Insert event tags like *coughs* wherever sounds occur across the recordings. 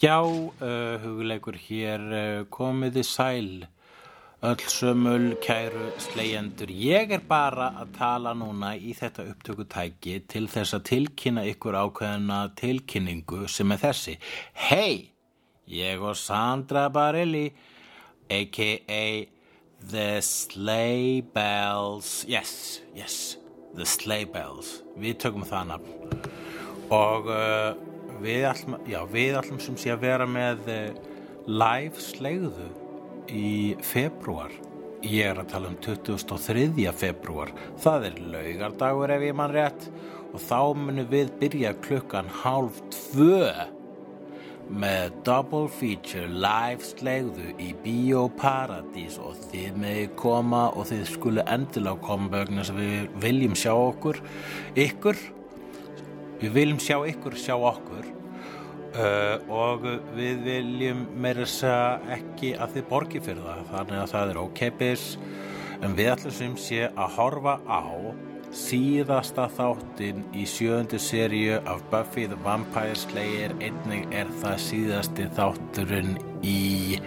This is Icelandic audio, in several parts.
Já, uh, hugleikur hér uh, komiði sæl öll sömul kæru slegjendur. Ég er bara að tala núna í þetta upptökutæki til þess að tilkynna ykkur ákveðina tilkynningu sem er þessi. Hei, ég og Sandra Barilli, a.k.a. The Sleigh Bells, yes, yes, The Sleigh Bells, við tökum það nafn og uh, við ætlum, já, við ætlum sem sé að vera með uh, live slegðu í februar ég er að tala um 23. februar það er laugardagur ef ég mann rétt og þá munum við byrja klukkan hálf tvö með double feature live slegðu í Bíóparadís. Og þið megi koma og þið skulu endilega koma vegna að við viljum sjá okkur ykkur við viljum sjá ykkur sjá okkur uh, og við viljum meira segja ekki að þið borgi fyrir það. Þannig að það er ókeipis en við ætlum sem sé að horfa á síðasta þáttin í sjöundu seríu af Buffy the Vampire Slayer. Einnig er það síðasti þátturinn í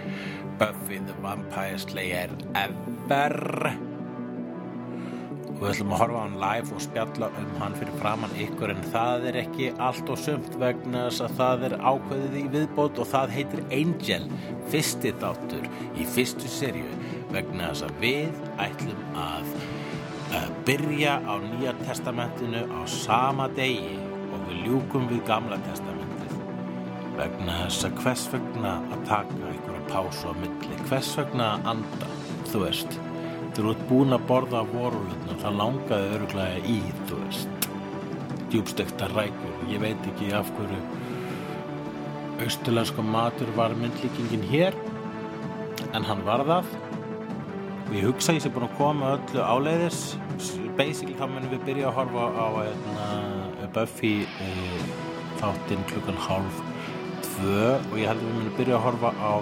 Buffy the Vampire Slayer ever og við ætlum að horfa á hann live og spjalla um hann fyrir framann ykkur en það er ekki allt og sumt vegna þess að það er ákveðið í viðbót og það heitir Angel fyrsti þáttur í fyrstu serju vegna þess að við ætlum að, að byrja á nýja testamentinu á sama degi og við ljúkum við gamla testamentið. Vegna þess að hvers vegna að taka einhverja pásu á milli? Hvers vegna að anda, þú veist Þú ert búin að borða vorulutna það langaði öruglega í, þú veist. Djúbstekta rækjur ég veit ekki af hverju austurlenska matur var myndlíkingin hér en hann var það. Og ég hugsa ég sé búin að koma öllu áleiðis. Basically þá munum við byrja að horfa á eitna, Buffy e, þáttinn klukkan hálf tvö. Og ég held að við munum byrja að horfa á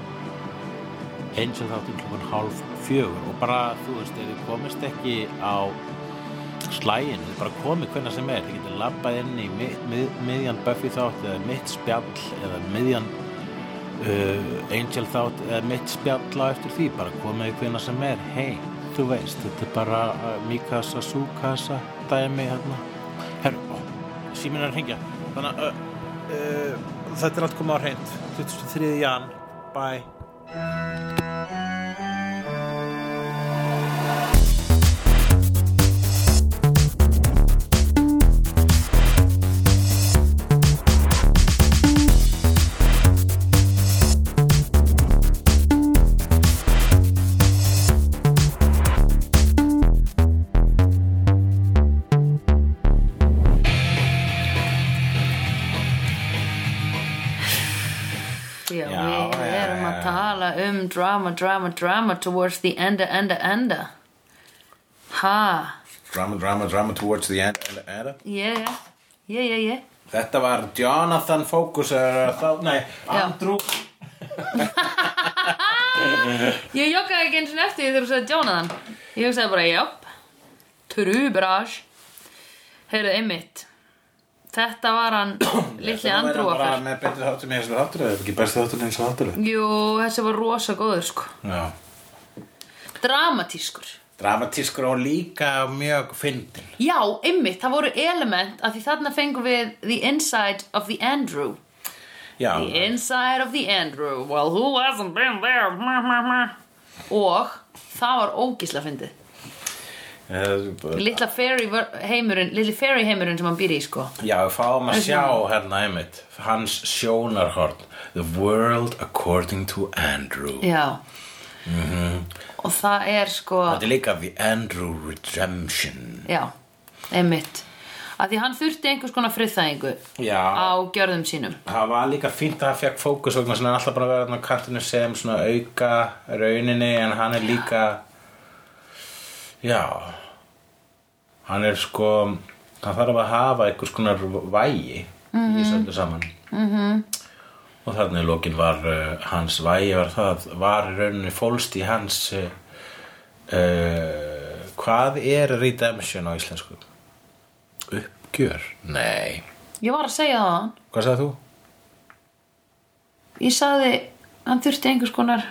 Angel þáttinn klukkan hálf fjögur. Og bara, þú veist, ef þið komist ekki á slægin þið bara komið hvernig sem er. Þið getur labbað inn í mið, mið, miðjan Buffy þátt eða mitt spjall eða miðjan uh, Angel þátt eða mitt spjall á eftir því. Bara komið hvernig sem er. Hei, þú veist, þetta er bara uh, Mikasa, Sukasa dæmi hérna. Herru, símin er að hringja. Þannig að uh, uh, þetta er allt komið á hreint. 23. jan, bye drama, drama, drama towards the enda, enda, enda Ha, Drama, drama, drama towards the end er, yeah, yeah, yeah, yeah Þetta var Jonathan Focus er, þá, Nei, Já. Andrew *laughs* Ég joggaði ekki eins og því þegar þú sagði Jonathan. Ég hugsaði bara, japp Trubrás Heyrðu, einmitt Þetta var hann litli Andrew bara okkar með betri þáttur með þessu þáttur eða ekki besti þáttur eins og þáttur Jú, þessi var rosa góður sko. Já. Dramatískur. Dramatískur og líka mjög fyndin Já, einmitt, það voru element að því þarna fengum við The Inside of the Andrew. Já, The Inside of the Andrew. Well, who hasn't been there? Ma, ma, ma. Og það var ógísla fyndið Eh, Litla fairy heimurinn Litli fairy heimurinn sem hann býr í sko. Já, við fáum að sjá hérna einmitt hans sjónarhorn. The World According to Andrew. Já. Og það er sko Þetta er líka The Andrew Redemption. Já, einmitt. Að því hann þurfti einhvers konar friðþægingu Já. á gjörðum sínum. Það var líka fínt að það fekk fókus vegna svona alltaf bara þarna á kantinu sem auka rauninni en hann er líka já hann er sko hann þarf að hafa einhvers konar vægi í þessu öllu saman -hmm. og þarna í lokin var uh, hans vægi var það var í rauninni fólst í hans uh, uh, hvað er redemption á íslensku? uppgjör? Nei Ég var að segja það Hvað sagði þú? ég sagði hann þurfti einhvers konar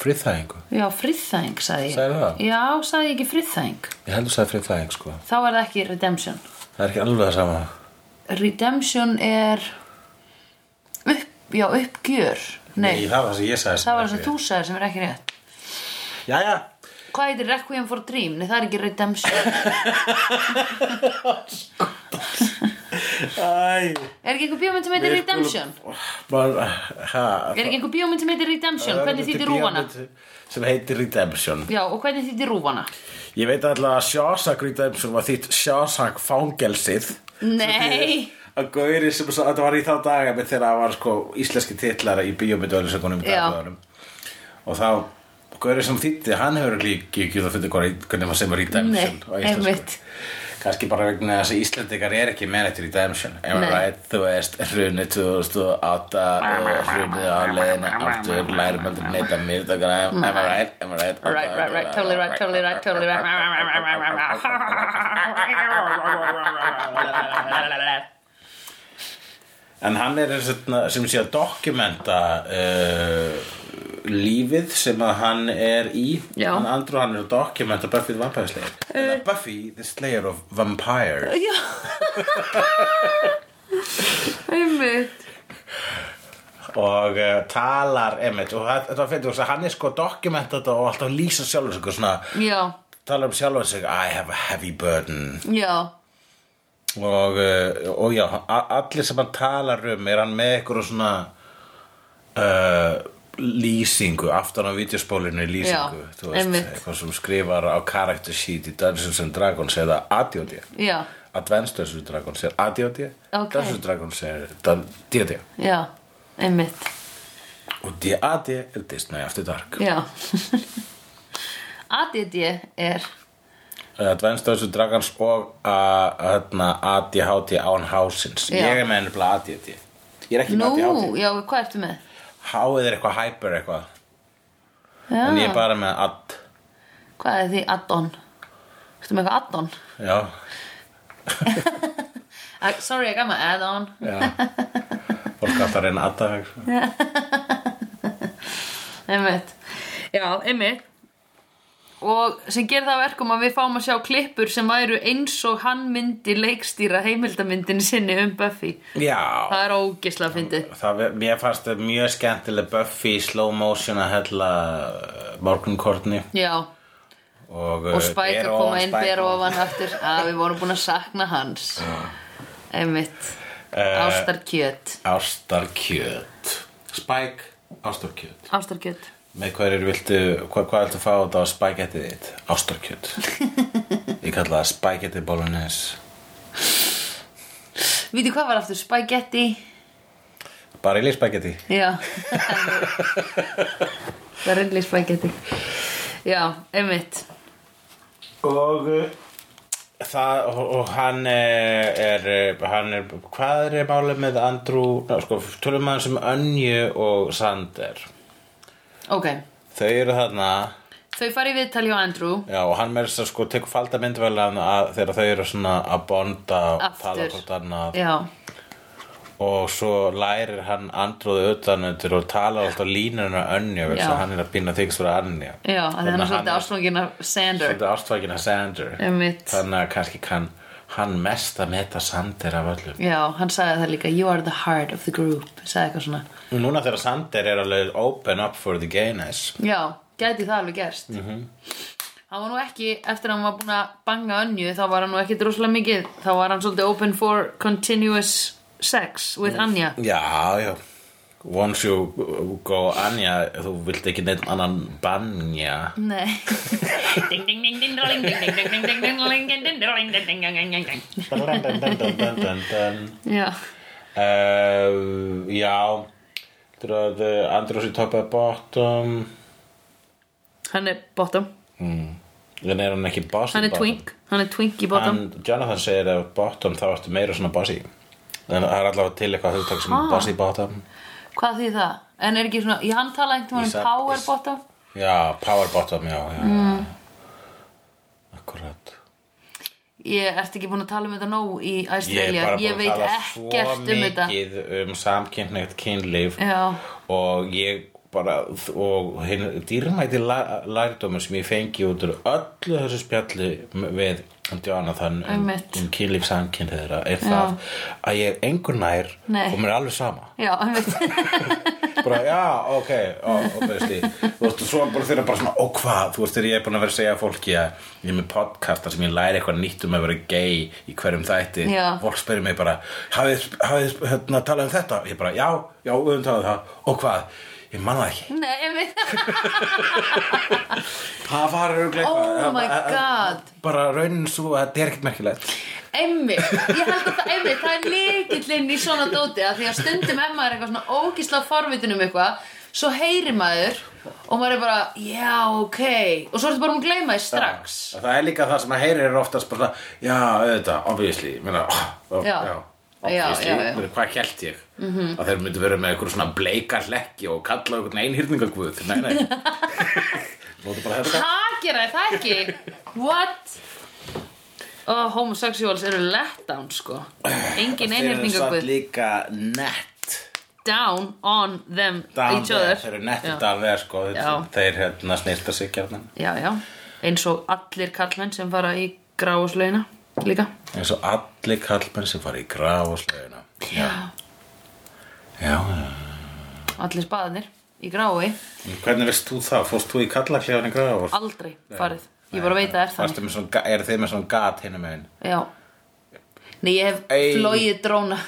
Friðþægingu. já, friðþæng sagði ég Sagðirðu það? já, sagði ég ekki friðþæng Ég heldur það friðþæging, sko. þá er það ekki redemption Það er ekki alveg það sama. redemption er upp, já, uppgjör nei, það var það sem ég sagði. það var það sem þú sagði sem er ekki rétt Jæja. hvað heitir Requiem for Dream? nei, það er ekki redemption Æ. *laughs* *laughs* er ekki einhver bíómynd sem heitir redemption? Bara, ha. er ekki einhver bíómynd sem heitir redemption? hvernig þýttir rúfana? Sem heitir Redemption. já, og hvernig þýttir rúfana? Ég veit alltaf að Shawshank Redemption var þýtt Shawshank fangelsið. nei að Gauri sem þetta var í þá daga þegar það var sko íslenski titlara í dagbjörnum og þá Gauri sem þýtti, hann hefur líki ekki fyrir hvað, hvernig maður sem er redemption Nei, á íslensku. Kannski bara vegna þess að Íslendingar er ekki með þetta redemption am I right, þú veist, hrunni 2008 og hrunni á leiðinu aftur, lærum aldrei neitt að mér am I right, am I right Right, right, right, totally right, totally right, totally right. *laughs* *laughs* En hann er sem sé að dokumenta uh, lífið sem að hann er í. Já. Hann Andrew hann er að dokumenta Buffy the Vampire Slayer. Uh, Buffy the Slayer of Vampires Já. *laughs* Einmitt. Og uh, talar einmitt. Og það- þetta var fyrir þess að hann er sko dokumenta þetta og alltaf lýsa sjálfur sig og svona Já, talar um sjálfur sig I have a heavy burden. Já, og, uh, og já, allir sem hann talar um er hann með eitthvað svona uh, lýsingu aftan á videospólinu lýsingu Já, þú veist, eitthvað sem skrifar á character sheet í Dungeons and Dragons eða já, Advanced Dungeons and Dragons er ADD Ok. Dungeons and Dragons er D&D já Einmitt, og D.A.D. er Disney After Dark. Já. *laughs* ADD er Advanced Dungeons Dragons og uh, hérna, ADHD án hásins. Ég er með ennibla ADD ég er ekki Nú, með ADHD já, hvað ertu með? Háið er eitthvað hyper eitthvað. Já, En ég er bara með add. Hvað er því add-on? Ertu með eitthvað add-on? Já, *laughs* sorry, I got my add-on. Fólk að reyna adda eitthvað. *laughs* Einmitt. Já, einmitt Og sem gerir það að verkum að við fáum að sjá klippur sem væru eins og hann myndi leikstýra heimildamyndin sinni um Buffy. Já. Það er ógislega fyndið. Það, mér fannst það mjög skemmtileg Buffy í slow motion að hella morgunkortni Já, og, og Spike að koma inn ber ofan. aftur. *laughs* Að við vorum búin að sakna hans. Einmitt. Eh, Ástarkjöt. Ástarkjöt. Spike, ástarkjöt. Ástarkjöt Með hverjir viltu, hvað, hvað viltu fá þetta á spagettið þitt? Ástarkjöt. *laughs* Ég kalla það spagetti bolognese. Vítu hvað var aftur? Spaghetti? Bara í spagetti Já. Það er reyndlega spaghetti. Já, einmitt. Og uh, það, og, hann er, er hann er, hvað er málið með Andrew, ná, sko, tölum maður sem Önju og Sander Ok, þau eru þarna. Þau fara í viðtali á Andrew. Já, og hann með þess að sko tekur falda myndvelan að þegar þau eru svona að bonda og tala hvort annað. Já, og svo lærir hann Andrúðu utanundir og talar alltaf línuna þess Já. að hann er að býna þykist fyrir Anja já, að það er svolítið ástfangin af Sander. svolítið ástfækina Sander. Þannig að kannski kann hann mest að meta Sander af öllum. Já, hann sagði það líka You are the heart of the group Núna þegar Sander er alveg open up for the gayness. Já, gæti það alveg gerst. Mhm. Hann var nú ekki, eftir að hann var búin að banga önju þá var hann nú ekki droslega mikið. Þá var hann svolítið open for continuous sex with Anja Já, já Once you go Anja þú vilt ekki neitt annan banja Nei Já, uh, Já að uh, Andrós í topa bottom hann er bottom mm. En er hann ekki boss Hann er twink, hann er twink í bottom hann, Jonathan segir að bottom þá ertu meira svona bossy en það er allavega til eitthvað hugtak sem Ha? bossy bottom Hvað þýð það? En er ekki svona, já hann tala einhvern veginn um power bottom já, power bottom, já, já, Mm. akkurat. Ég ert ekki búin að tala um þetta nóg í Ég er Australia bara Ég búin veit að tala ekkert svo um þetta. mikið um samkynneigt kynlíf Já, og ég bara og dýrmæti lærdómur sem ég fengi út úr öllu þessu spjalli við Jonathan um, Einmitt. um kynlíf samkynneira er það að ég er engur nær Nei. og mér er alveg sama já, *laughs* bara já, ok, ó, obviously þú veist, svo bara þeirra bara svona, ó hvað þú veist, þegar ég er búin að vera að segja fólki að ég er með podcasta sem ég læri eitthvað nýtt um að vera gay í hverjum þætti Já. fólk spyrir mig bara, hafið, hafið hérna, talað um þetta? Ég bara, já, já, við höfum talað um það og hvað? Ég man það ekki. Nei, ég veit. *laughs* Það var Oh my að- að- God. Bara raunin svo að þetta er ekkert merkilegt. Einmitt, ég held að *laughs* það, einmitt, það er líkillinn í svona dóti að því að stundum maður er eitthvað svona ógísla forvitin um eitthvað svo heyri maður og maður er bara, já, ok. Og svo ertu bara um að gleyma því strax. Það er líka það sem að heyrir er oftast bara Já, auðvitað, obviously. Meina, oh, *laughs* Já. já, Já, Hvað held ég? -hmm. Að þeir myndu vera með einhver svona bleika hlekki og kalla einhvern einhyrningagvöð Nei, nei. *laughs* Það gera það ekki? What? Oh, homosexuals eru letdown sko. Engin Þeir eru einhyrningagvöð líka nett Down on them Down each there, other. Þeir eru Já. down there sko. Já. Þeir, hérna snilta sig gjarnan. Já, já, eins og allir kallmenn sem fara í gráuslauna líka. Eins og allir kallmenn sem fara í graf og slögina Já. Já, Allir spaðanir í En Hvernig veist þú það? Fórst þú í kallaklefann í graf Aldrei farið. Ég bara veit að það er þannig. Svona, eru þið með svona gat hinum megin? Já. Nei, ég hef Ey. flóið dróna.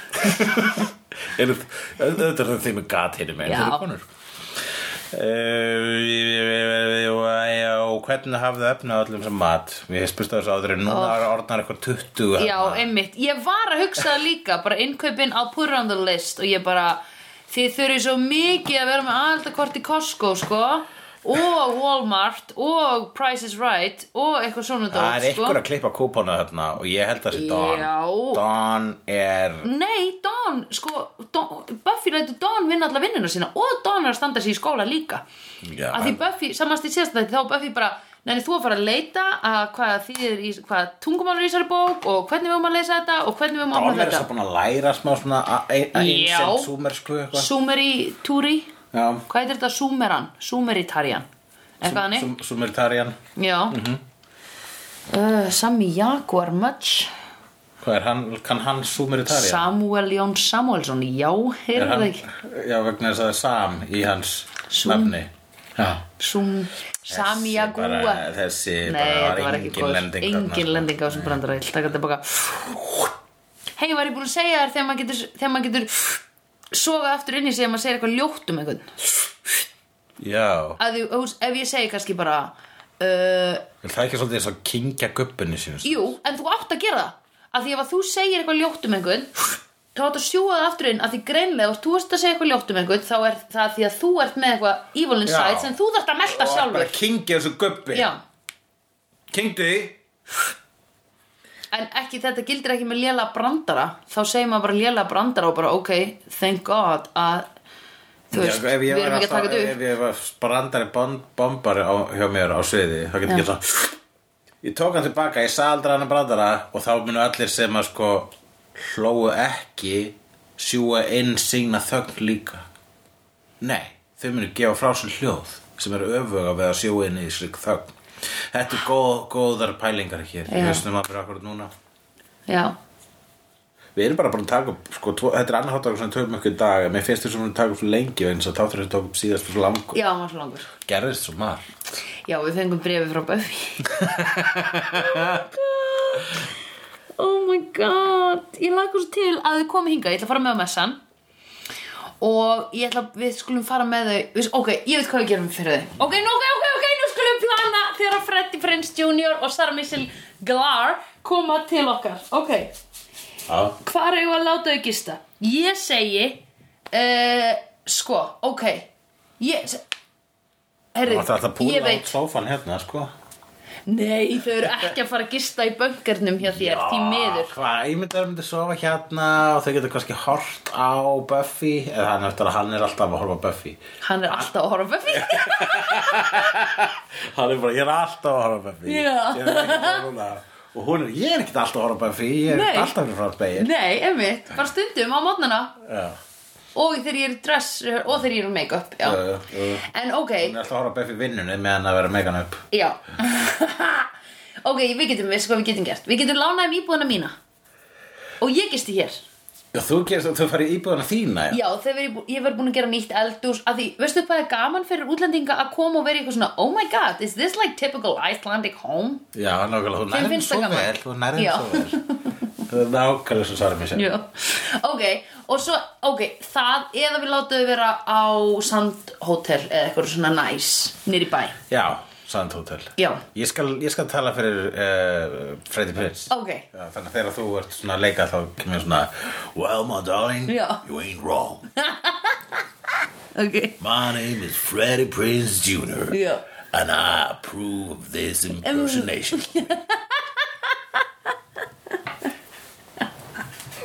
Þetta er þið með gat eru konur Uh, já, og hvernig hafðu efna öllum sem mat? Hef spurt á þessu áður en núna er orðnar eitthvað 20 Já, einmitt. Ég var að hugsa það líka Bara innkaupin á put it on the list Og ég bara Þið þurfið svo mikið að vera með aðaldakort í Costco, sko Og Walmart Og Price is Right Og eitthvað svona Það er sko. einhver að klippa kúpónu þarna og ég held að það sé Dawn Já. Dawn er Nei, Dawn, sko Dawn, Buffy lætur Dawn vinna alla vinnuna sína Og Dawn er að standa sig í skóla líka. Já, að því Buffy, samast í síðast þetta þá Buffy bara, neini þú að fara að leita að hvað þýðir í, hvað tungumál er í þessari bók og hvernig við um að lesa þetta og hvernig við um að þess þetta. að búin að læra smá svona a- ein- Já. ancient sumersku eitthvað. Sumeri Turi, Já, hvað heitir þetta? Sumeran, Sumeritarian eitthvað hannig, Sum- Sumeritarian já. Mhm. uh, Sami Jaguar Much Hvað er hann, kann hann Sumeritarian? Samuel Jón Samuelsson, já, Er heyrðu hann, það ekki já, vegna þess að það er Sam í hans nafni. Sum, Sami bara- Jaguar. Þessi Nei, bara var engin lending Engin lending á þessum brandara Ég taka þetta baka Hei, var ég búin að segja þér þegar maður getur þegar maður getur soga aftur inn í sig ef maður segir eitthvað ljótt um einhvern. Já, að þú ef ég segi kannski bara uh, er það ekki svolítið eins og kingja gubbinni sínum Jú, en þú átt að gera það. Að því ef að þú segir eitthvað ljótt um einhvern þá átt að sjúga það aftur inn. Að því greinlega og þú ert að segja eitthvað ljótt um einhvern þá er það því að þú ert með eitthvað evil inside Já. sem þú þarft að bara sjálfur. kingja þessu Kingdu því En ekki, þetta gildir ekki með léla brandara. Þá segir maður bara léla brandara og bara ok, thank god að þú veist, Já, ef við ég erum ekki að taka þetta Ef upp ég var brandari bomb, bombari á, hjá mér á sviði þá getur ekki svona Ég tók hann tilbaka, ég sagði aldrei hann brandara og þá munu allir sem að sko hlóu ekki sjúga inn sína þögn líka. Nei, þau munu gefa frá sér hljóð sem eru öfuga við að sjúga inn í sig þögn Þetta er góð, góðar pælingar hér. Já. Ég veist um að fyrir akkur núna. Já, Við erum bara búin að taka upp, sko, tvo, þetta er annar háttakur sem við tökum ykkur dag, mér finnst þessum að taka upp svo lengi eins og þáttur við tókum upp síðast svo langur. já, var svo langur. Gerðist svo margt. Já, við fengum brefi frá Buffy. *laughs* Oh my god. Ég lagur svo til að þið komið hingað. Ég ætla að fara með á messan. Og ég ætla að við skulum fara með þau. Við, Ok, ég veit hvað við gerum fyrir þau. Ok, nú, ok, ok, ok, nú skulum við plana Þegar Freddy Prince Jr. og Sarah Michelle Gellar Koma til okkar Ok, Já. hvar eigum við að láta þau gista? Ég segi uh, Sko, ok Ég Herri, ég veit hérna, sko. Nei, þau eru ekki að fara að gista í böngernum hjá þér, því miður Hvað, ég myndi að myndi sofa hérna og þau getur kannski hort á Buffy, eða hann að hann er alltaf að horfa á Buffy. Hann er alltaf að horfa á Buffy *laughs* Hann er bara, ég er alltaf að horfa á Buffy. Já. Ég er ekki bara núna. Og hún er, ég er ekkert alltaf að horfa á Buffy, ég er Nei. alltaf fyrir frá spegin. Nei, einmitt, bara stundum á mótnana Já, og þegar ég er dress og þegar ég er make-up. En ok, Hún er alltaf að horfa á Buffy vinnunni meðan að vera megan upp. já *laughs* Ok, við getum, veist hvað við getum gert Við getum lánað um íbúðina mína Og ég gisti hér Já, þú þú farið íbúðana þína, já. Já, þegar ég, ég verið búin að gera nýtt eldús að því, veistu hvað er gaman fyrir útlendinga að koma og vera eitthvað svona Oh my god, is this like typical Icelandic home? Já, nákvæmlega, Þeim nærðum svo vel, þú nærðum svo vel. Það er nákvæmlega svo svarað mér sér. Já, ok, og svo, ok, það eða við látum þau vera á Sandhotel eða eitthvað svona næs, nýri bæ Já, Sand Hotel. Já. Ég skal, ég skal tala fyrir uh, Freddie Prince. Ok, Já, þannig að þegar þú ert svona að leika þá kemur svona Well, my darling, Já. you ain't wrong. *laughs* ok My name is Freddie Prince Jr. Já. And I approve of this impersonation. *laughs* Einmitt.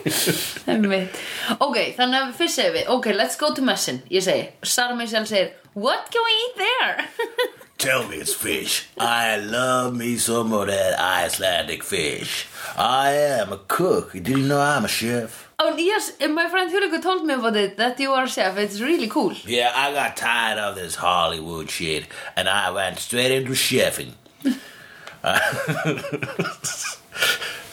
*laughs* Ok, þannig að fyrst segir við Ok, let's go to messin Ég segi, Sarah Michelle segir What can we eat there? *laughs* Tell me it's fish. I love me some of that Icelandic fish. I am a cook. Did you know I'm a chef? oh yes, my friend Hurriku told me about it That you are a chef, it's really cool Yeah, I got tired of this Hollywood shit and I went straight into chefing. *laughs*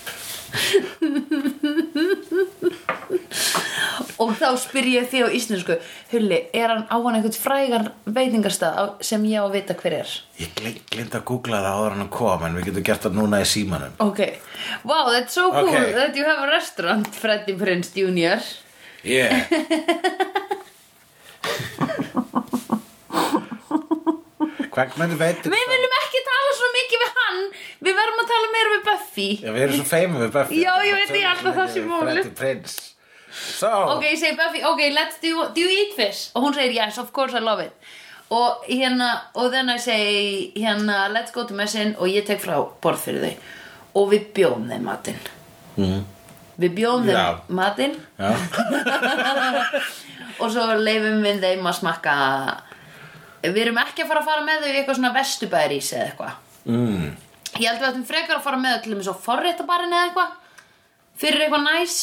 Og þá spyr ég þig á íslensku Hulli, er hann á hann einhvern frægan veitingarstað sem ég á að vita hver er? Ég glind að googla það áður hann kom en við getum gert það núna í símanum. Ok, wow, that's so cool Ok. that you have a restaurant, Freddie Prince Jr. Yeah. *laughs* Hvað með veitir Við viljum ekki tala svo mikið við hann Við verðum að tala meira við Buffy Já, við erum svo feimum við Buffy. Já, ég veit, ég að það. Freddie Prince. So, Ok, ég segi Buffy, ok, let's do, do you eat fish? Og hún segir, yes, of course I love it Og hérna, og then I say Hérna, let's go to messin Og ég tek frá borð fyrir þau Og við bjóðum þeim matinn mm. Við bjóðum Já. þeim matinn. *laughs* Og svo leifum við þeim að smakka Við erum ekki að fara að fara með þau í eitthvað svona vestubæðrís eða eitthvað Mm. Ég held við ættum frekar að fara með til þess að forréttabarinn eða eitthvað Fyrir eitthvað næs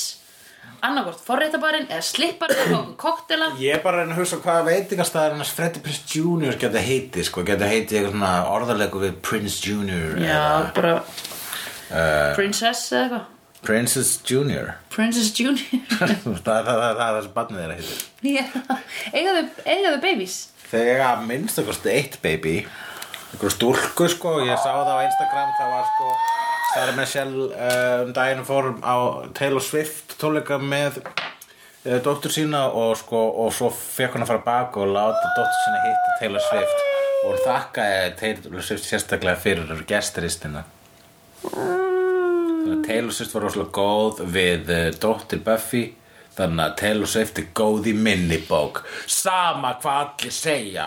Annarkvort forréttabarinn eða slipparinn eða okkur koktela Ég er bara að reyna að hugsa hvaða veitingastæðar hans Freddie Prince Jr. geta heiti, sko, geta heiti eitthvað svona orðarlegu við Prince Jr. Já, bara uh, Princess eða eitthvað Princess Jr. Princess Junior *laughs* það, er það sem barnið þeirra heitir. Já, eiga þau, eiga þau babies Þegar að minnst okkur eitt baby, einhver stúlku, sko, ég sá það á Instagram, það var, sko, Sarah Michelle uh, um daginn fór á Taylor Swift tónleika með uh, dóttur sína og, sko, og svo fekk hún að fara bak og láta dóttur sína hitta Taylor Swift. Og hún þakkaði Taylor Swift sérstaklega fyrir gesteristina. Þannig að Taylor Swift var rosalega góð við uh, dóttir Buffy Þannig að Taylor Swift er góð í minnibók Sama hvað allir segja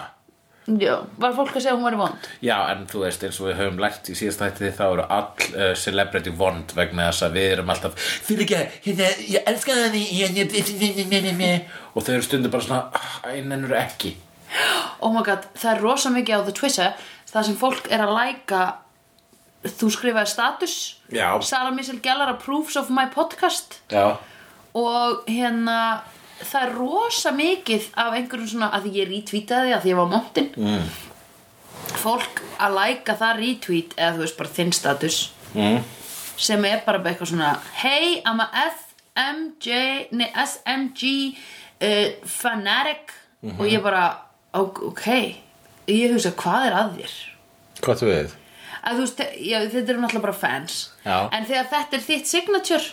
Já, var fólk að segja að hún var í vond? Já, en þú veist, eins og við höfum lært í síðast þætti þá eru all uh, celebrity vond vegna þess að við erum alltaf fyrir ekki, hérna, ég elska það hérna, og þau eru stundu bara svona, einnennur ekki. Oh my god, það er rosa mikið á The Twitter Það sem fólk er að læka Þú skrifaði status Já. Sarah Michelle Gellar approves of my podcast. Já, Og hérna Það er rosa mikið af einhverjum svona að ég retweetaði að ég var montin mm. Fólk að læka það retweet eða þú veist bara þinn status mm. sem er bara eitthvað svona Hey, I'm a SMJ nei, SMG uh, fanatic og ég bara ok, ég hugsa hvað er að þér hvað þú við? að þú veist, já, þetta eru náttúrulega bara fans Já. en þegar þetta er þitt signature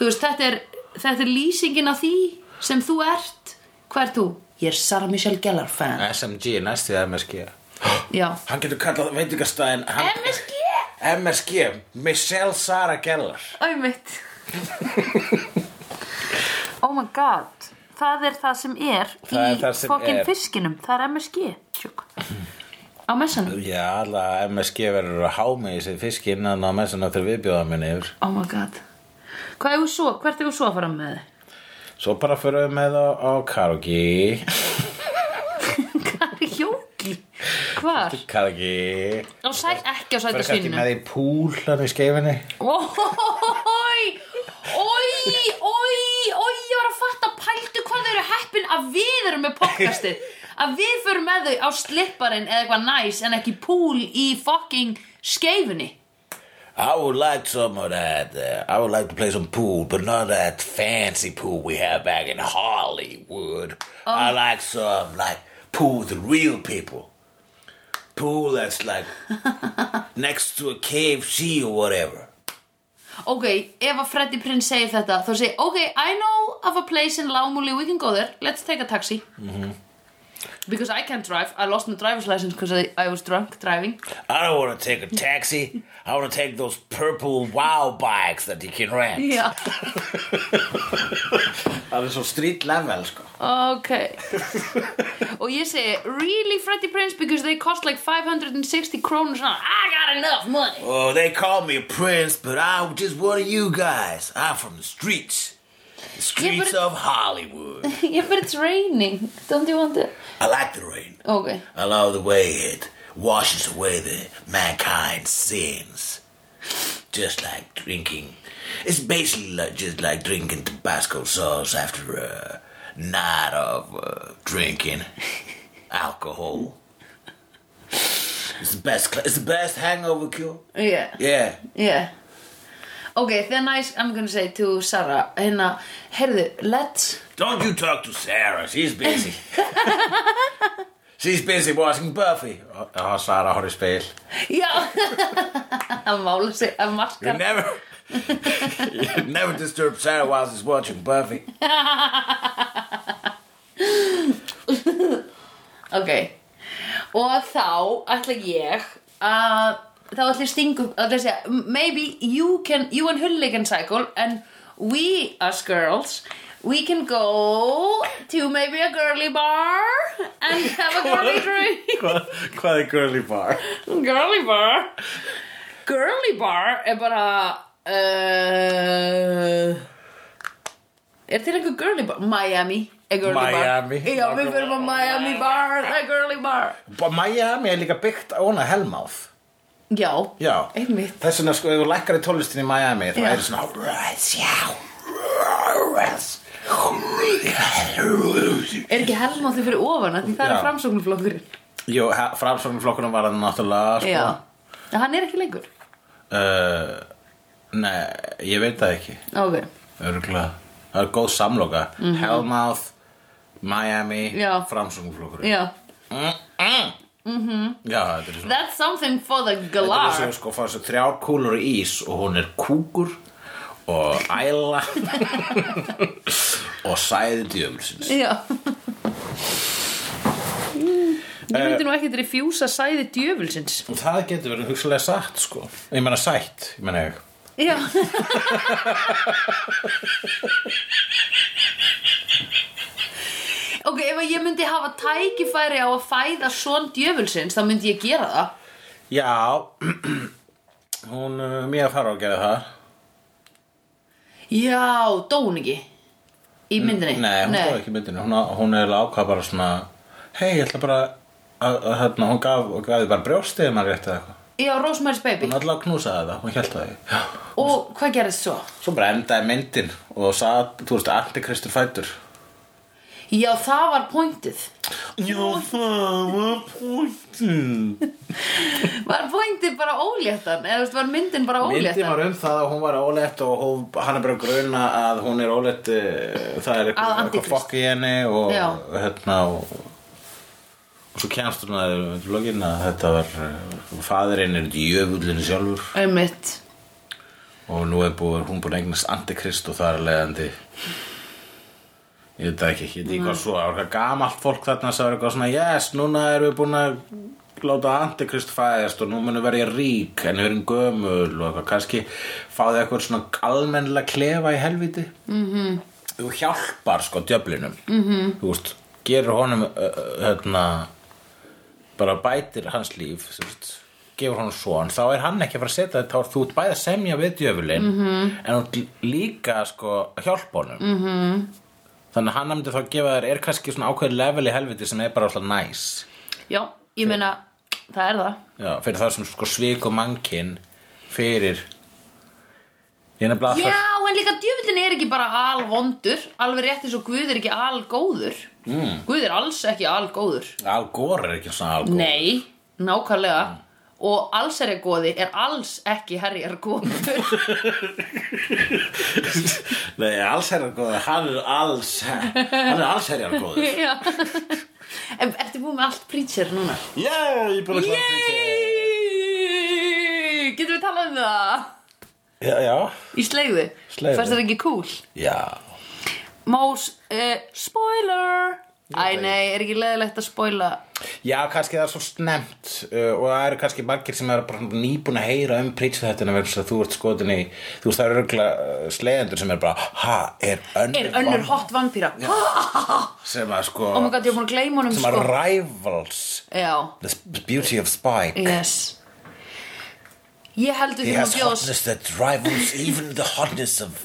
veist, þetta er, þetta er lýsingin af því sem þú ert hvað er þú? Ég er Sarah Michelle Gellar fan SMG, næstu MSG já, Hann getur kallað veitingastæðin hann... MSG MSG, Michelle Sarah Gellar Æmitt Oh my god Það er það sem er Það er í það sem fokkin er. fiskinum Það er MSG tjúk. Á messanum Já, alla MSG verður að háma í sig fisk innan á messan eftir viðbjóða minni yfir. Oh my god Hvað er þú svo? Hvert er þú svo að fara með þið? Svo bara fyrir við með á, á karaoke. *laughs* Karaoke? Hvar? Ekki Á sæ, ekki á sæta kannski svínu með í púl hann í skeifinni Ói, ói, ói, ói, ég var að fatta pældu hvað þau eru heppin að við erum með podcastið. *laughs* Að við förum með þau á slipparinn eða eitthvað næs en ekki púl í fucking skeifunni I would like some of that. Uh, I would like to play some pool, but not that fancy pool we have back in Hollywood. I like some like pool with real people. Pool that's like *laughs* next to a KFC or whatever. Ok, ef að Freddy Prince segir þetta þá segir, ok, I know of a place in Lámúli we can go there, let's take a taxi Because I can't drive I lost my driver's license because I, I was drunk driving I don't want to take a taxi. I want to take those purple wow bikes that you can rent. Já, Það er svo street level sko ok *laughs* Og ég segi, really Freddy Prince because they cost like 560 krónur svona, I got enough money Oh, they call me a prince, but I'm just one of you guys. I'm from the streets. The streets but- of Hollywood. *laughs* Yeah, but it's raining Don't you want it? I like the rain. Ok, I love the way it washes away the mankind's sins. Just like drinking. It's basically like, just like drinking Tabasco sauce after a night of uh, drinking *laughs* alcohol. It's the best. It's the best hangover cure. yeah Yeah. Yeah. Okay, then I, I'm gonna say to Sarah, hérna, heyrðu, let's, Don't you talk to Sarah. She's busy. *laughs* She's busy watching Buffy. Já, Sara horfði í speil já, að mála sig, að You maskara. never. you never disturb Sarah while she's watching Buffy. *laughs* Ok, og þá ætla ég að, þá ætla ég stingu, ætla ég að segja, maybe you can, you and Hulli can cycle, and we, us girls, we can go to maybe a girly bar and have a girly drink. *laughs* Hvað, hvað er girly bar? Girly bar Girly bar er bara uh, Er til einhver girly bar? Miami er girly Miami. bar Já, við fyrir á Miami bar er girly bar Miami er líka byggt á hana Hellmouth Já, Já. einmitt. Þess vegna sko, ef þú lækkar í tólistin í Miami þá er svona Russia Russia Er ekki helmátti fyrir ofan Því það er Já. framsóknarflokkurinn? Jú, framsóknarflokkunum var það náttúrulega sko. Já, en hann er ekki lengur? Uh, Nei, ég veit það ekki. Ok, Örgulega Það er góð samloka. Hellmouth, Miami, Já. Framsóknarflokkurinn já Já, þetta er svona That's something for the Þetta er galar. svo sko, fá þessu þrjár kúlur í ís og hún er kúkur og æla og sæði djöfulsins. Já. Ég myndi nú ekki til að fjúsa sæði djöfulsins. Það getur verið hugsalega satt sko. Ég meina sætt, ég meina ég. Já *laughs* Ok, ef ég myndi hafa tækifæri á að fæða svon djöfulsins þá myndi ég gera það. Já. *clears throat* Hún uh, mjög fara að gera það. Já, dó hún ekki? Í myndinni? Nei, hún stóð ekki í myndinu hún, hún er ákvað bara svona hei, ég ætla bara að, að, hérna, hún gaf, og gaf því bara brjóstið maður rétt eða eitthvað. Já, Rosemary's Baby. Hún ætla að knúsa það, hún held það Já. Og hvað gerðist svo? svo bara endaði myndin og sagði, þú veist, antikristur fætur Já, það var pointið. Já, það var pointin Var pointið bara óléttan? Eða var myndin bara Myndin óléttan? var um það að hún var ólétt og hún, hann er bara gruna að hún er ólétt eh, það er Að eitthvað, fokk í henni og Já. hérna og, og svo kemst hún að vlogin að þetta var eh, faðirinn er djöfullin sjálfur. Einmitt. Og nú er búið, hún búin að eignast antikrist og það er leiðandi ég veit ekki, ég veit ekki hvað svo það var eitthvað gamalt fólk þarna sem var eitthvað svona yes, núna erum við búin að láta antikrist fæðast og nú munum verða ég rík en við erum gömul og eitthvað kannski fáði eitthvað svona almennilega klefa í helviti mm -hmm. þú hjálpar sko djöflinum mm -hmm. þú veist, gerur honum hérna bara bætir hans líf sem sagt, gefur honum svon þá er hann ekki að fara að setja þetta þá er þú ert bæði að semja við djöfulinn -hmm. en þú líka sko að hjálpa honum -hmm. Þannig að hann myndi þá að gefa þér er kannski svona ákveðin level í helviti sem er bara alltaf næs Já, ég meina það er það. Já, fyrir það sem sko svik og mankin fyrir Já, en líka djöfullin er ekki bara alvondur. Alveg rétt eins og Guð er ekki algóður. Mm. Guð er alls ekki algóður. Al Gore er ekki svona Al Gore Nei, nákvæmlega Og allsherjargóði er alls ekki herjargóður *laughs* Nei, allsherjar góður, hann er alls hann er allsherjar góður *laughs* Já En ertu búin með allt preacher núna? Já, ég er búin að klára Yey! Getum við talað um það? Já, já, Í sleiðu? Sleiðu. Fannst það ekki cool? já Mós, uh, spoiler Æ, nei, er ekki leðilegt að spoila? Já, kannski það er svo snemt uh, og það eru kannski margir sem er bara nýbúin að heyra um preach þetta þess að þú ert skotin í þú veist það eru örgulega uh, slegjendur sem er bara ha, er önnur, Er önnur hot vampíra? *laughs* sem að sko Oh god, búin að sem sko. rivals Já, the beauty of Spike. Yes. Ég heldur He því has að bjóðs hotness that rivals *laughs* even the hotness of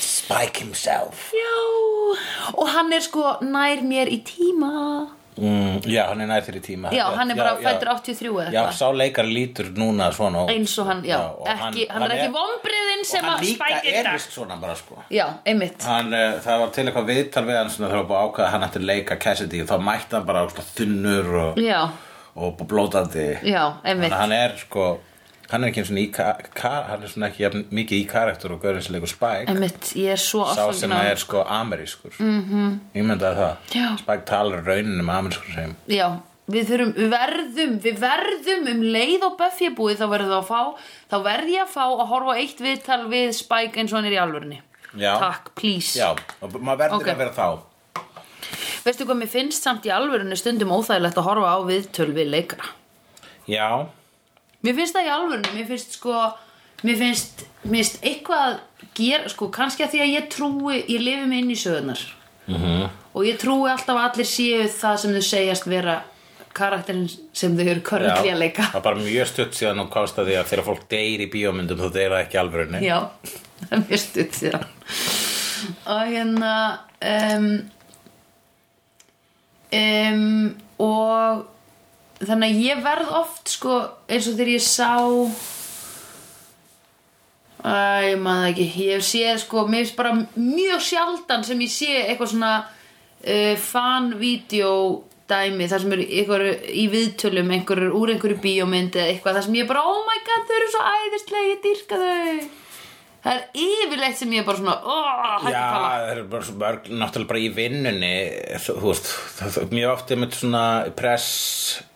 Spike himself. Já, og hann er sko nær mér í tíma. Mm, Já, hann er nær þeirri tíma. Já, hann er bara já. fættur 83 eða Já, eitthvað. sá leikar lítur núna svona. Eins og hann, já, og ekki, hann, er ekki vombriðin og sem hann að líka spækir er þetta vist svona bara sko. Já, einmitt. Hann, uh, það var til eitthvað viðtal við hann þegar var búið að ákveða að hann ætti að leika Cassidy og þá mætti hann bara svona þunnur og, Já, og blótandi já, einmitt. Hann er sko hann er ekki eins og í hann er svona ekki jafn, mikið í karakter og görðin sem leikur Spike Einmitt, ég er svo sá sem afsakna er sko amerískur mm -hmm. ég myndaði það Já. Spike talar raunin um amerískur sem Já, við þurfum, við verðum, við verðum um leið og Buffy búið þá verðum við að fá, þá verð ég að fá að horfa eitt viðtal við Spike eins og hann er í alvörunni. Já. Takk, please. já, og maður verður Ok. að vera þá Veistu hvað mér finnst samt í alvörunni stundum óþægilegt að horfa á viðtöl við leikara? já, Mér finnst það í alvörunni, mér finnst sko, mér finnst, mér finnst eitthvað að gera, sko, kannski að því að ég trúi, ég lifi mig inn í sögurnar. -hmm. Og ég trúi alltaf að allir séu það sem þau segjast vera karakterin sem þau eru körrandi að leika. það var bara mjög stutt síðan og komst að því að þegar fólk deyr í bíómyndum þá deyr það ekki alvörunni Já, það er mjög stutt síðan og hérna um, um, og þannig að ég verð oft sko eins og þegar ég sá Æ, ég maður ekki. Ég sé sko, mér finnst bara mjög sjaldan sem ég sé eitthvað svona uh, fan-vídeó dæmi þar sem eru einhver í viðtölum einhverjur úr einhverju bíómynd eða eitthvað þar sem ég bara, oh my god, þau eru svo æðislega ég dýrka þau það er yfirleitt sem ég er bara svona oh, Já, það er bara svo mörg, náttúrulega bara í vinnunni, þú, þú veist, það, mjög oft er með svona press,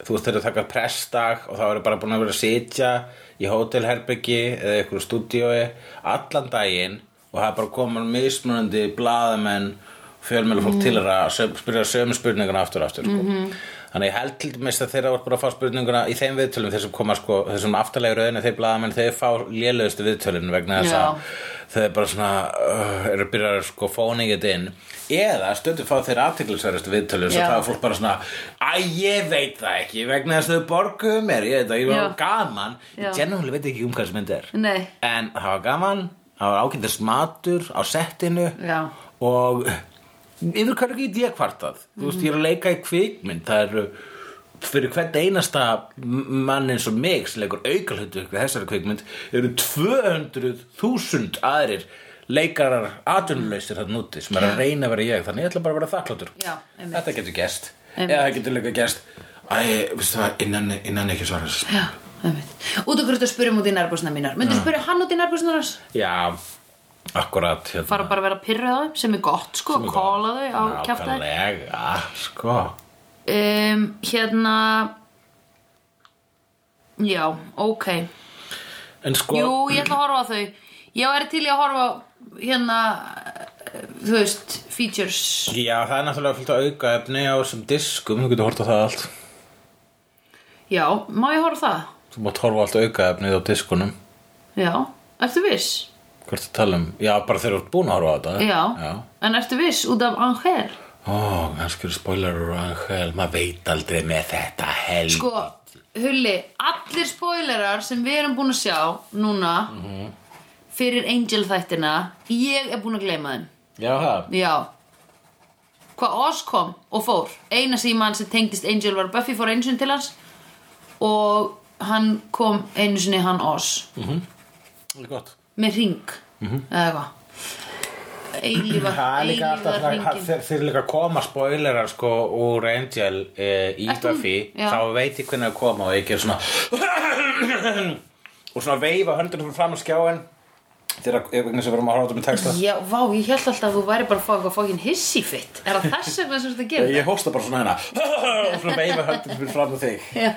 þú veist, þeir eru að taka pressdag og þá eru bara búin að vera að sitja í hótelherbyggi eða einhverju stúdíói allan daginn og það er bara komin mismunandi blaðamenn, fjölmjölu fólk til þeirra að spyrja sömu spurninguna aftur aftur, sko. Þannig ég held til dæmis að þeirra var bara að fá spurninguna í þeim viðtölum þessum koma sko, þessum aftarlega rauðinu þeir blaðamenn, þeir fá lélugustu viðtölun vegna þess að þeir bara svona uh, eru að byrja að sko fóning þetta inn. Eða stundum fá þeir aðtiklisverðustu viðtölun svo það er fólk bara svona æ, ég veit það ekki vegna þess að þau borguðu mér. Ég veit það, ég var gaman. Ég genuinely veit ekki um hvað sem mynd er. Nei, en það var gaman, það var ágændis matur á settinu Já. og yfir hverju get ég kvartað? Þú veist, ég er að leika í kvikmynd það eru fyrir hvern einasta mann eins og mig sem leikur aukalhutu ykkur þessari kvikmynd eru 200.000 aðrir leikarar atvinnuleysir þarna úti sem er að reyna að vera ég. Þannig ég ætla bara að vera þakkláttur. Þetta getur Einmitt. eða það getur veistu það, innan, innan ekki svara Út hverju að spyrja út í nærbúsna mínar? Myndir Mm. spyrja hann út í nærbúsna hans? já, akkurat hérna. Fara bara að vera þeim sem er gott sko, er kóla þau á kjaftaði nákvæmlega, sko. Um, Hérna Já, ok. En sko Jú, ég ætla að horfa á þau. Ég væri til í að horfa á hérna eh, þú veist, features. Já, það er náttúrulega fullt að auka efni á þessum diskum, þú getur hort á það allt. Já, má ég horfa það? Þú mátt horfa allt auka efnið á diskunum. Já, ertu viss? Hvað ertu að tala um? Já, bara þegar þú ert búin að horfa á þetta. Já, Já. en ertu viss út af Angel? Ó, kannski eru spoilerur og Angel Maður veit aldrei með þetta hel Sko, Hulli, allir spoilerar sem við erum búin að sjá núna Mhm. fyrir Angel þættina ég er búin að gleyma þeim. Já, það Já. Hvað Oz kom og fór. Eina mann sem tengdist Angel var Buffy fór einu sinni til hans og hann kom einu sinni hann Oz. Það er gott með ring eða eitthvað. Það er líka alltaf eilífa svona, ringin þeir, líka koma spoilerar sko úr Angel e, í Buffy. Þá veit ég hvernig það koma og ég ger svona *coughs* og svona veifa höndunum fram á skjáin þegar einhvern sem verðum að horfa þetta með texta Já, vá, ég held alltaf að þú væri bara að fá eitthvað fokkin hissi fitt Er það þess vegna sem þetta gerir Ég hósta bara svona hérna og *laughs* svona veifa höndunum fyrir fram á þig Já,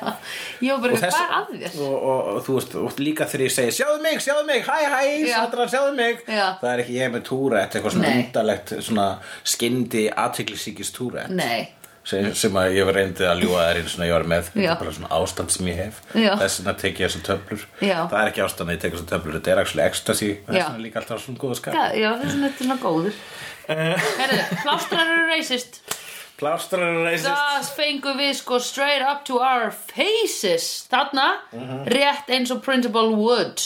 ég var bara eitthvað, hvað er að þér? og, og, og þú veist, og líka þegar ég segi sjáðu mig, sjáðu mig, hæ hæ. Sandra, sjáðu mig Já. það er ekki ég með túrætt, eitthvað svona Nei. undalegt svona skyndi aðteglisíkist túrætt Nei, sem, sem að ég var reyndið að ljúga þær einu svona ég var með þetta er bara svona ástand sem ég hef. Þess vegna tek ég þessar töflur. Það er ekki ástand að ég tek þessar töflur þetta er actually ecstasy. Vegna er líka alltaf svona góða skap já, þetta er svona góður. Herðu, plástrar eru racist. Plástur eru reysist Það fengum við sko straight up to our faces. Þarna, rétt eins og Principal Wood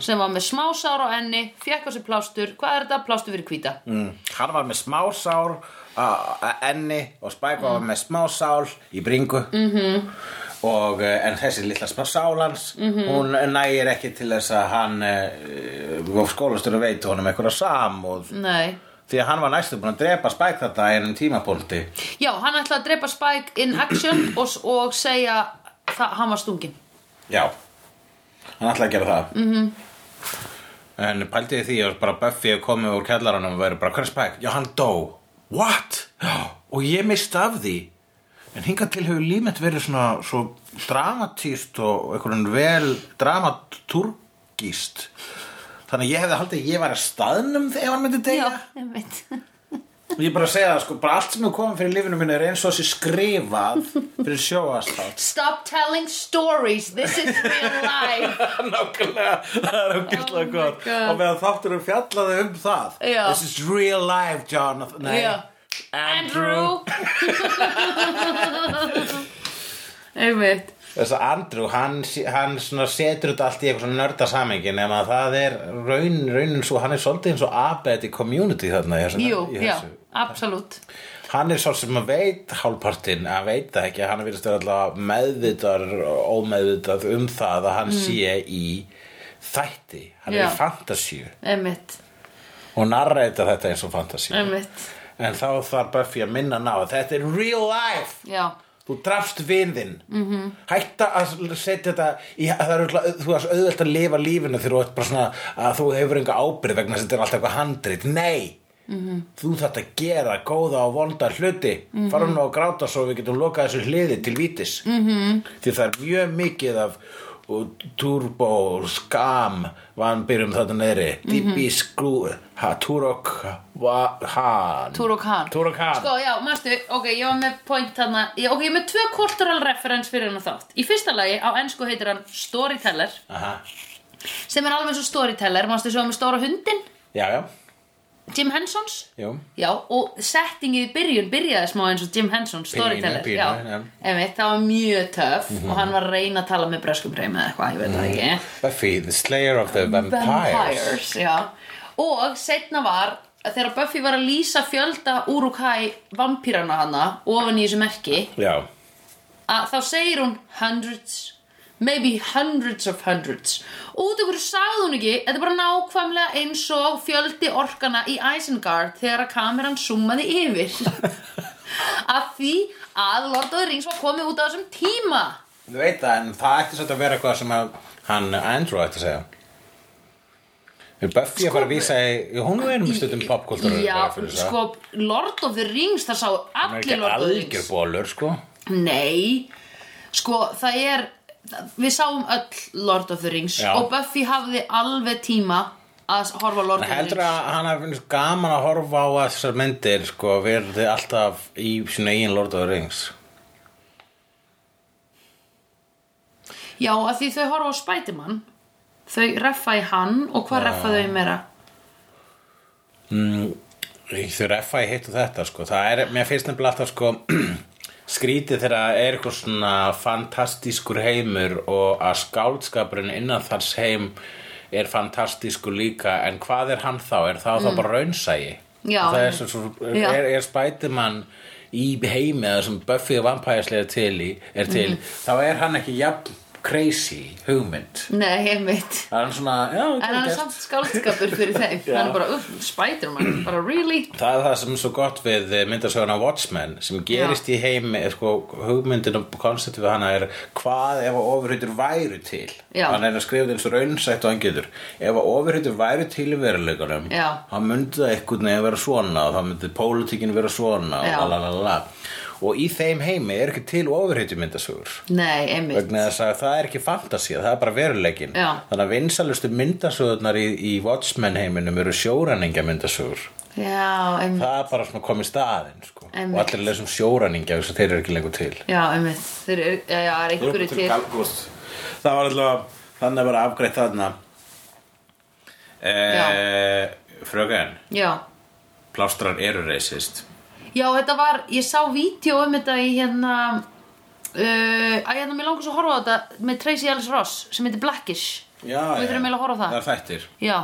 sem var með smásár á enni fekk á sig plástur, hvað er þetta? Plástur fyrir hvíta. Mm. hann var með smásár á enni og Spike var með smásál í bringu. -hmm. og eh, en þessi litla smá sálans -hmm. hún nægir ekki til þess að hann uh, skólastur veit honum eitthvað samúð. Nei. Því að hann var næstu búin að drepa Spike þetta í ennum tímapunkti Já, hann ætlaði að drepa Spike in action og, og segja það, hann var stungin Já, hann ætlaði að gera það mm -hmm. En pældi því að bara Buffy komið úr kjallaranum og verið bara, hver er Spike? Já, hann dó What? Já, og ég misti af því En hingað til hefur límett verið svona svo dramatíst og einhvern vel dramaturgíst Þannig að ég hefði haldið að ég var að staðnum þegar hann myndi deyja ég veit Ég er bara að segja það, sko, bara allt sem er komið fyrir lífinu minni er eins og þessi skrifað fyrir sjóastátt Stop telling stories, this is real life. *laughs* Nákvæmlega, það er ógæslega Oh gott. Og meðan þátturum fjallaði um það. Já. This is real life, Jonathan. Nei, Já. Andrew. Ég *laughs* veit Þess að Andrew, hann, hann setur þetta allt í eitthvað svona nörda samengi nema að það er raun, raunin svo hann er svolítið eins og abed í community þarna í þessu, Jú, já, absolutt. Hann er svo sem að veit hálfpartinn, að veit það ekki hann er virðist vera alltaf meðvitar ómeðvitað um það að hann sé í þætti. Hann er Mm. Já. í fantasíu og narreita þetta eins og fantasíu. En þá þarf Buffy að minna ná að þetta er real life. Já, þú drafst vin þinn Mhm. -hmm. hætta að setja þetta í, það er auðvitað- að lifa lífinu þegar þú ert bara svona að þú hefur enga ábyrð vegna að þetta er alltaf eitthvað handrit nei, Mhm. -hmm. þú þarft að gera góða og vonda hluti mm. -hmm. fara nú að gráta svo við getum lokað þessu hliði til vítis því það er mjög mikið af turbo, skam van byrjum þetta neyri Mhm. Dibi skrú ha, Turok va, han. Turok Han. Turok Han. Sko, já, mástu, ok, ég var með point þarna. Ég, Ok, ég er með tvö cultural reference fyrir hann þátt. Í fyrsta lagi, á ensku heitir hann Storyteller. Aha. sem er alveg eins og Storyteller. Mástu svo með stóra hundin já, já, Jim Hensons? Jú Já, og settingið í byrjun byrjaði smá eins og Jim Henson, storyteller. Já, já. það var mjög töff og hann var að reyna að tala með breskum reym eða eitthvað, ég veit það ekki. Buffy, the slayer of the vampires, Vampires, já. Og setna var þegar Buffy var að lýsa fjölda Urukai vampírana hana ofan í þessu merki Já, að þá segir hún hundreds maybe hundreds of hundreds. Út af hverju sagði hún ekki þetta er bara nákvæmlega eins og fjöldi orkana í Isengard þegar að kameran summaði yfir. *laughs* Af því að Lord of the Rings var komið út á þessum tíma. Þú veit það, en það ætti svolítið að vera eitthvað sem hann Andrew ætti að segja. Er Buffy að fara að vísa í, hún er einum stundum popkultúr já, sko, Lord of the Rings það sá er allir ekki Lord of the algjör Rings. bólur, sko. Nei, sko það er Við sáum öll Lord of the Rings Já. og Buffy hafði alveg tíma að horfa Lord of the heldur Rings. að hann hafi finnst gaman að horfa á þessar myndir, sko, verði alltaf í sína eigin Lord of the Rings. Já, að því þau horfa á Spiderman. Þau reffa í hann og hvað reffa þau í meira? Þau reffa í hitt og þetta, sko. Það er, mér finnst nefnilega alltaf, sko *clears throat* skrítið þegar það er eitthvað svona fantastískur heimur og að skáldskapurinn innan þars heim er fantastískur líka en hvað er hann þá? Er það þá bara raunsægi? Já. Það er, svo, er, er Spiderman í heimi eða sem Buffy og Vampærslega til í, er til, Mhm. þá er hann ekki jafn crazy hugmynd. Nei, einmitt. Það er hann svona, já, En hann er samt skáldskapur fyrir þeim. *laughs* Hann er bara, uff, Spiderman Bara really? Það er það sem er svo gott við myndasöguna Watchmen sem gerist í heimi sko, hugmyndin og konceptið við hana er hvað ef að ofurhautur væru til? Já. hann er að skrifa þetta eins og raunsætt og hann getur. Ef að ofurhautur væru til í veruleikunum Já. þá myndi það einhvern veginn vera svona og þá myndi pólitíkin vera svona Já. og, lalalala. Og í þeim heimi er ekki til ofurhautur myndasögur Nei, einmitt. Vegna þess að það er ekki fantasía, það er bara veruleikin Já. þannig að vinsalustu myndasögurnar í, í Watchmen heiminum eru sjóræningja myndasögur Já, einmitt. Það er bara svona komið staðinn sko. Og allir lesum sjóræningja þess að þeir eru ekki lengur til. Já, einmitt. Þeir eru, já, já, er einhverju til? Galgúst. það var alltaf þannig að bara afgreitt þarna. E, fröken. Já. Plástrar eru reisist Já, þetta var, ég sá vídeo um þetta í hérna uh, Æ, hérna, mér langar svo að horfa á þetta með Tracy Ellis Ross sem heitir Blackish. Já, Við þurfum eiginlega að horfa á það. það er þættir. Já,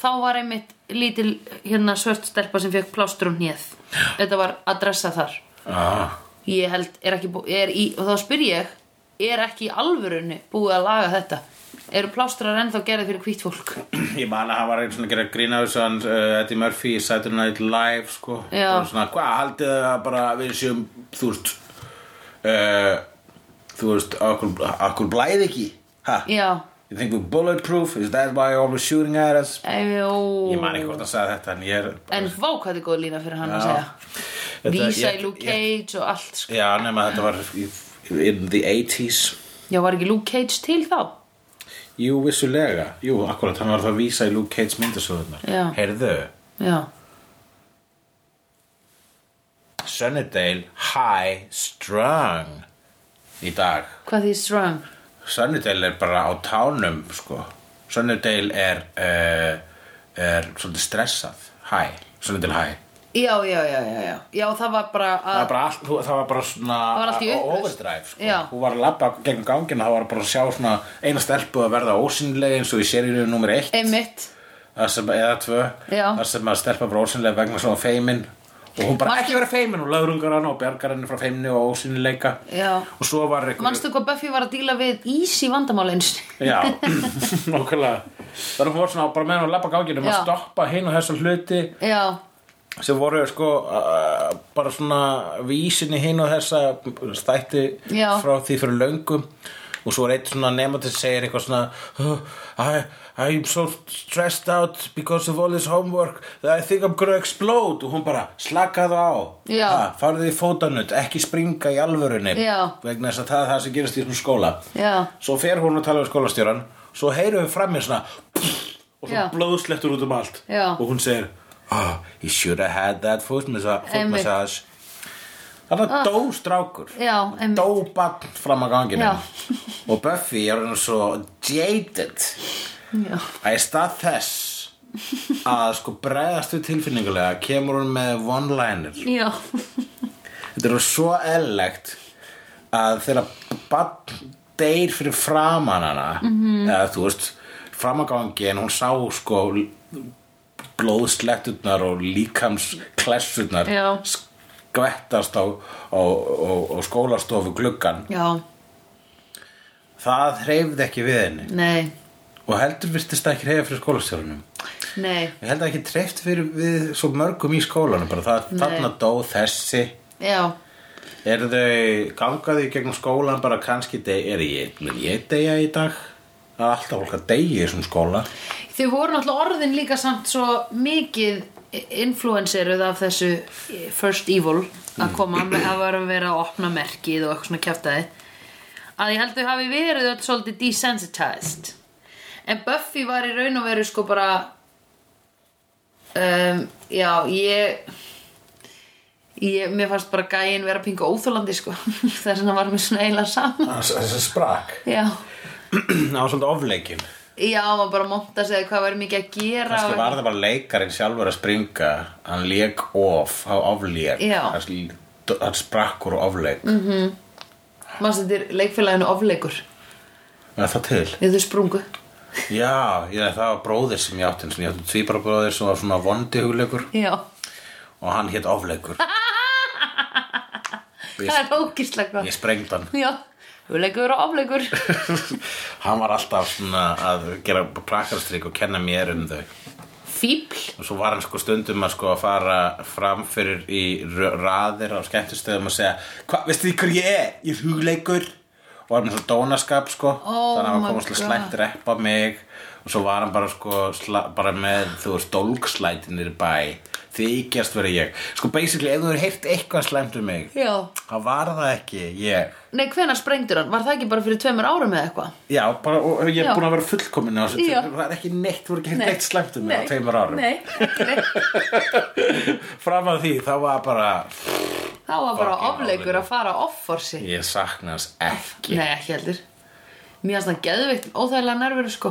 þá var einmitt lítil hérna svört stelpa sem fekk plástur um hnéð. Þetta var adressa þar. Ah. Ég held, er ekki búið, er í, og þá spyr ég Er ekki í alvörunni búið að laga þetta? Eru plástrar ennþá gerðið fyrir hvít fólk? *clears throat* ég man að hann var einu svona að gera grína þessu hann uh, Eddie Murphy í Saturday Night Live sko. Og svona, hvað haldið það að bara við séum þú veist uh, þú veist, okkur, okkur blæði ekki ha? Já, You think we're bulletproof? Is that why you're always shooting at us? Ejó Ég man ekki hvort hann sagði þetta en ég er En vá hvað þetta er góð lína fyrir hann að Já. segja Þetta- Vísa í Luke Cage og allt sko. Já, nema þetta var í- in the 80s Já, var ekki Luke Cage til þá? Jú, vissulega. Jú, akkurat, hann var það að vísa í Luke Cage myndasöðunar Já. Heyrðu, Já, Sunnydale High Strung í dag. Hvað því strong? Sunnydale er bara á tánum sko. Sunnydale er uh, er svolítið stressað. High, Sunnydale High Já, já, já, já, já. Það var bara Það að var bara, allt, þú- það var bara svona Það var allt í upplausn. overdrive sko. Já. Hún var að labba gegn gangin það var bara að sjá svona eina stelpu að verða ósynlega eins og í seríu nummer 1 Einmitt. Það sem, eða tvö. Já. þar sem að stelpa bara ósynlega vegna svona feimin og hún bara Manstu- ekki vera feimin og lögrungar hann og bjargar henni frá feimni og ósynleika Já. Og svo var eitthvað Manstu hvað Buffy var að díla við easy vandamál eins já, *laughs* *laughs* nokkulega þar hún var svona bara með hann að labba gangin að Já. stoppa hinn og þessa hluti. Já, sem voru sko uh, bara svona vísinni hinn og þessa stætti Já. frá því fyrir löngum og svo er eitt svona nefnandi sem segir eitthvað svona oh, I, I'm so stressed out because of all this homework that I think I'm gonna explode. Og hún bara slakaðu á. Ha, farðu í fótanutt, ekki springa í alvörunni Já. vegna þess að það er það sem gerist í svona skóla. Já, svo fer hún að tala um skólastjóran svo heyrum við fram mér svona og Já. svo blóðslettur út um allt. Og hún segir oh, you should have had that foot massage. Þannig að dó strákur. Dó bann fram að ganginu *laughs* og Buffy er hann svo jaded. Já, að í stað þess að sko bregðast við tilfinningulega kemur hún með one-liner. Þetta er svo eðlilegt að þegar bann deyr fyrir framan hana -hmm. eða þú veist framagangi en hún sá sko blóðsletturnar og líkamsklessurnar skvettast á, á, á, á skólastofu gluggan já, það hreyfði ekki við henni. Nei, og heldur virtist það ekki hreyfa fyrir skólastjórunum. Nei. Ég held að ekki treyft fyrir við svo mörgum í skólanum bara. Það, Nei. þarna dó þessi. Já, eru þau gangaði gegnum skólan bara kannski er ég, ég deyja í dag? Það er alltaf fólk að deyja í þessum skóla þau voru náttúrulega orðin líka samt svo mikið influenceruð af þessu First Evil að koma með að vera að vera að opna merkið og eitthvað svona kjaftaði að ég held þau hafi verið öll svolítið desensitized. En Buffy var í raun og veru sko bara um, já, ég ég, mér fannst bara gæin vera pingu óþólandi sko. *laughs* Þess að var mér svona eiginlega sama. Þessi sprak já, *clears throat* á svolítið ofleikin já, maður bara monta sig hvað væri mikið að gera kannski og- var það bara leikarinn sjálfur að springa. Hann lék of á ofleik hann, sl- hann sprakk úr ofleik. Mm. Manstu þetta er leikfélaginu ofleikur? Er það til? Þegar þau sprungu. Já, ég, það var bróðir sem ég átti ég átti tvíbara bróðir sem var svona vondi hugleikur. Já. Og hann hétt ofleikur. *laughs* Það er ógislega gott. Ég sprengd hann. Já, hugleikur og afleikur *laughs* Hann var alltaf svona að gera prakarstrik og kenna mér um þau. Fíbl og svo var hann sko stundum að sko að fara fram fyrir í raðir á skemmtustöðum og segja hvað, veistu því hver ég er? Ég er hugleikur. Og var með svo dónaskap sko. Oh þannig að hann kom að slætt reppa mig. Og svo var hann bara sko bara með þú veist dólgslætinir bæ þykjast verið ég. Sko basically ef þú hefur heyrt eitthvað slæmt um mig Já. þá var það ekki ég. Nei, hvenær sprengdur hann? Var það ekki bara fyrir tveimur árum eða eitthvað? Já, bara, og ég er Já. búin að vera fullkomin á þessu Já. Það er ekki neitt, þú er ekki neitt slæmt um mig á tveimur árum. Nei, *laughs* Fram að því, þá var bara Það var bara Fucking ofleikur að fara off-forsi Ég sakna hans ekki. Nei, ekki heldur. Mér finnst það geðveikt óþægilega nervur sko